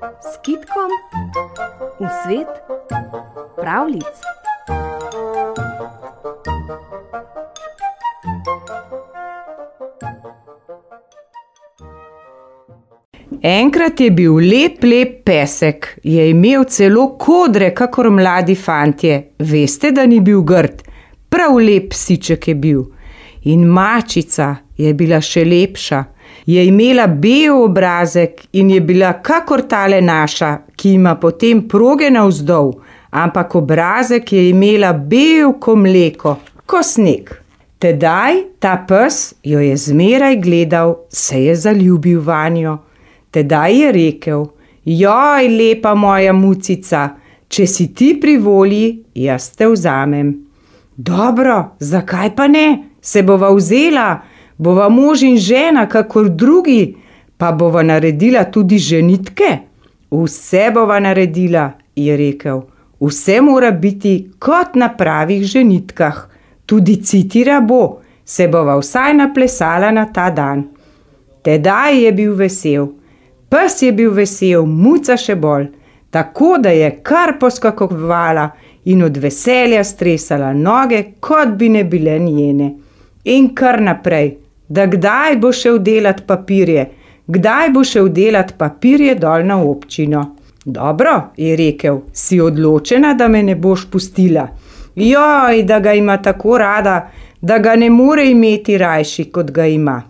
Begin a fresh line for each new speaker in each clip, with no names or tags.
s kitkom v svet pravlic.
Enkrat je bil lep, lep pesek, je imel celo kodre, kakor mladi fantje. Veste, da ni bil grd, prav lep psiček je bil. In mačica je bila še lepša, je imela bel obrazek in je bila kakor tale naša, ki ima potem proge navzdol, ampak obrazek je imela bel ko mleko, ko sneg. Tedaj ta pes jo je zmeraj gledal, se je zaljubil vanjo. Tedaj je rekel: Joj, lepa moja mucica, če si ti pri volji, jaz te vzamem. Dobro, zakaj pa ne? Se bova vzela, bova mož in žena, kakor drugi, pa bova naredila tudi ženitke. Vse bova naredila, je rekel. Vse mora biti kot na pravih ženitkah, tudi citira bo, se bova vsaj naplesala na ta dan. Tedaj je bil vesel, pes je bil vesel, muca še bolj, tako da je kar poskakovala in od veselja stresala noge, kot bi ne bile njene. In kar naprej, da kdaj bo šel delat papirje, kdaj bo šel delat papirje dol na občino. Dobro, je rekel, si odločena, da me ne boš pustila. Joj, da ga ima tako rada, da ga ne more imeti rajši, kot ga ima.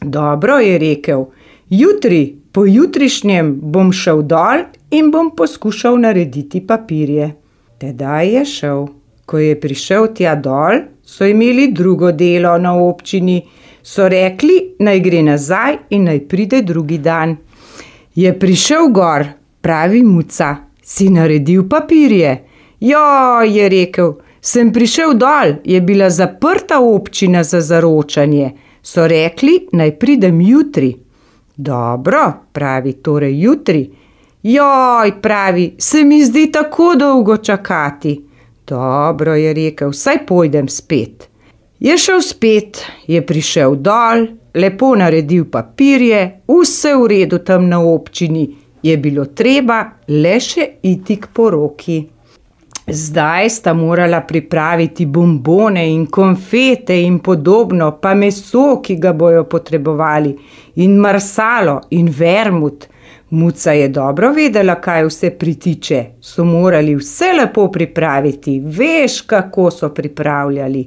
Dobro, je rekel, jutri, pojutrišnjem bom šel dol in bom poskušal narediti papirje. Tedaj je šel. Ko je prišel tja dol, so imeli drugo delo na občini, so rekli, naj gre nazaj in naj pride drugi dan. Je prišel gor, pravi muca, si naredil papirje. Jo, je rekel, sem prišel dol, je bila zaprta občina za zaročanje. So rekli, naj pridem jutri. Dobro, pravi torej jutri. Joj, pravi, se mi zdi tako dolgo čakati. Dobro, je rekel, saj pojdem spet. Je šel spet, je prišel dol, lepo naredil papirje, vse v redu tam na občini, je bilo treba le še iti k poroki. Zdaj sta morala pripraviti bombone in konfete in podobno, pa meso, ki ga bojo potrebovali, in marsalo in vermut. Muca je dobro vedela, kaj vse pritiče, so morali vse lepo pripraviti, veš, kako so pripravljali.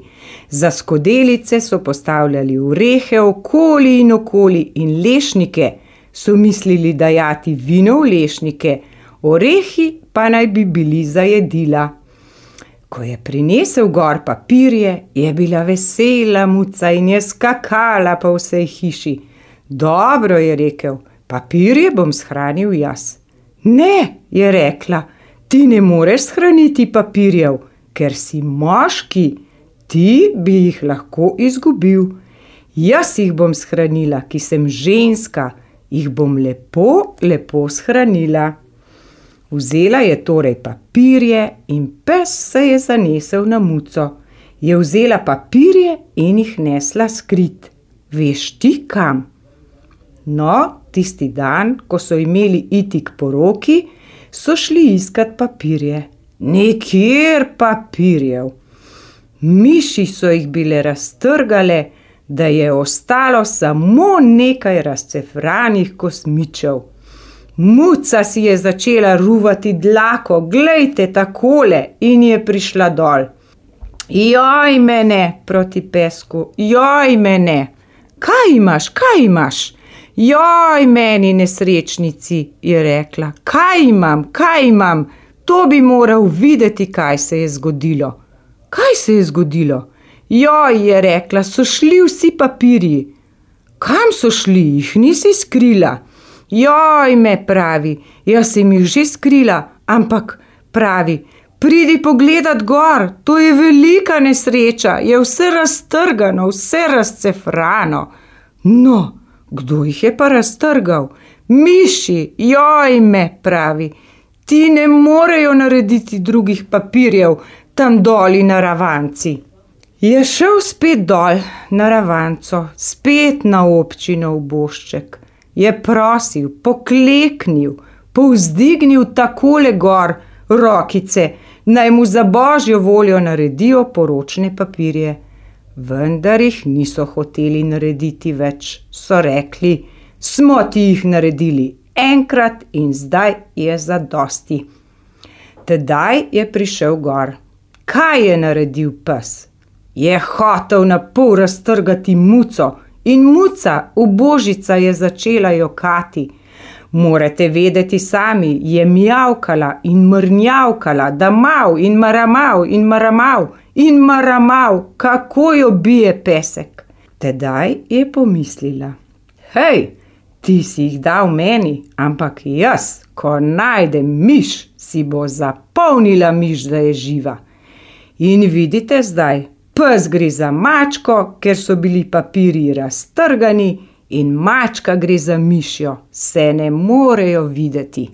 Za skodelice so postavljali urehe okoli in okoli in lešnike, so mislili dajati vino v lešnike, orehi pa naj bi bili za jedila. Ko je prinesel gor papirje, je bila vesela muca in je skakala po vsej hiši. Dobro je rekel. Papirje bom shranil jaz. Ne, je rekla, ti ne moreš shraniti papirjev, ker si moški, ti bi jih lahko izgubil. Jaz jih bom shranila, ki sem ženska, jih bom lepo, lepo shranila. Vzela je torej papirje in pes se je zanesel na muco. Je vzela papirje in jih nesla skrit. Veš ti kam? No, tisti dan, ko so imeli iti k poroki, so šli iskat papirje. Nikjer papirjev. Miši so jih bile raztrgale, da je ostalo samo nekaj razcefranih kosmičev. Muca si je začela ruvati dlako, glejte takole, in je prišla dol. Joj, mene proti pesku, joj, mene. Kaj imaš, kaj imaš? Joj, meni nesrečnici, je rekla, kaj imam, kaj imam, to bi moral videti, kaj se je zgodilo. Kaj se je zgodilo? Joj, je rekla, so šli vsi papirji. Kam so šli, jih nisi skrila? Joj, me pravi, jaz sem jih že skrila, ampak pravi, pridi pogledat gor, to je velika nesreča, je vse raztrgano, vse razcefrano. No, Kdo jih je pa raztrgal? Miši, joj me pravi, ti ne morejo narediti drugih papirjev tam dol na ravanci. Je šel spet dol na ravanco, spet na občino v Bošček. Je prosil, pokleknil, povzdignil takole gor rokice, naj mu za božjo voljo naredijo poročne papirje. Vendar jih niso hoteli narediti več, so rekli: Smo ti jih naredili enkrat in zdaj je za dosti. Tedaj je prišel gor. Kaj je naredil pes? Je hotel na pol raztrgati muco in muca, ubožica, je začela jokati. Morate vedeti sami, je mjavkala in mrnjavkala, da mav in maramav in maramav in maramav, kako jo bije pesek. Tedaj je pomislila: Hej, ti si jih dal meni, ampak jaz, ko najdem miš, si bo zapolnila miš, da je živa. In vidite zdaj, pes gre za mačko, ker so bili papirji raztrgani, in mačka gre za mišjo, se ne morejo videti.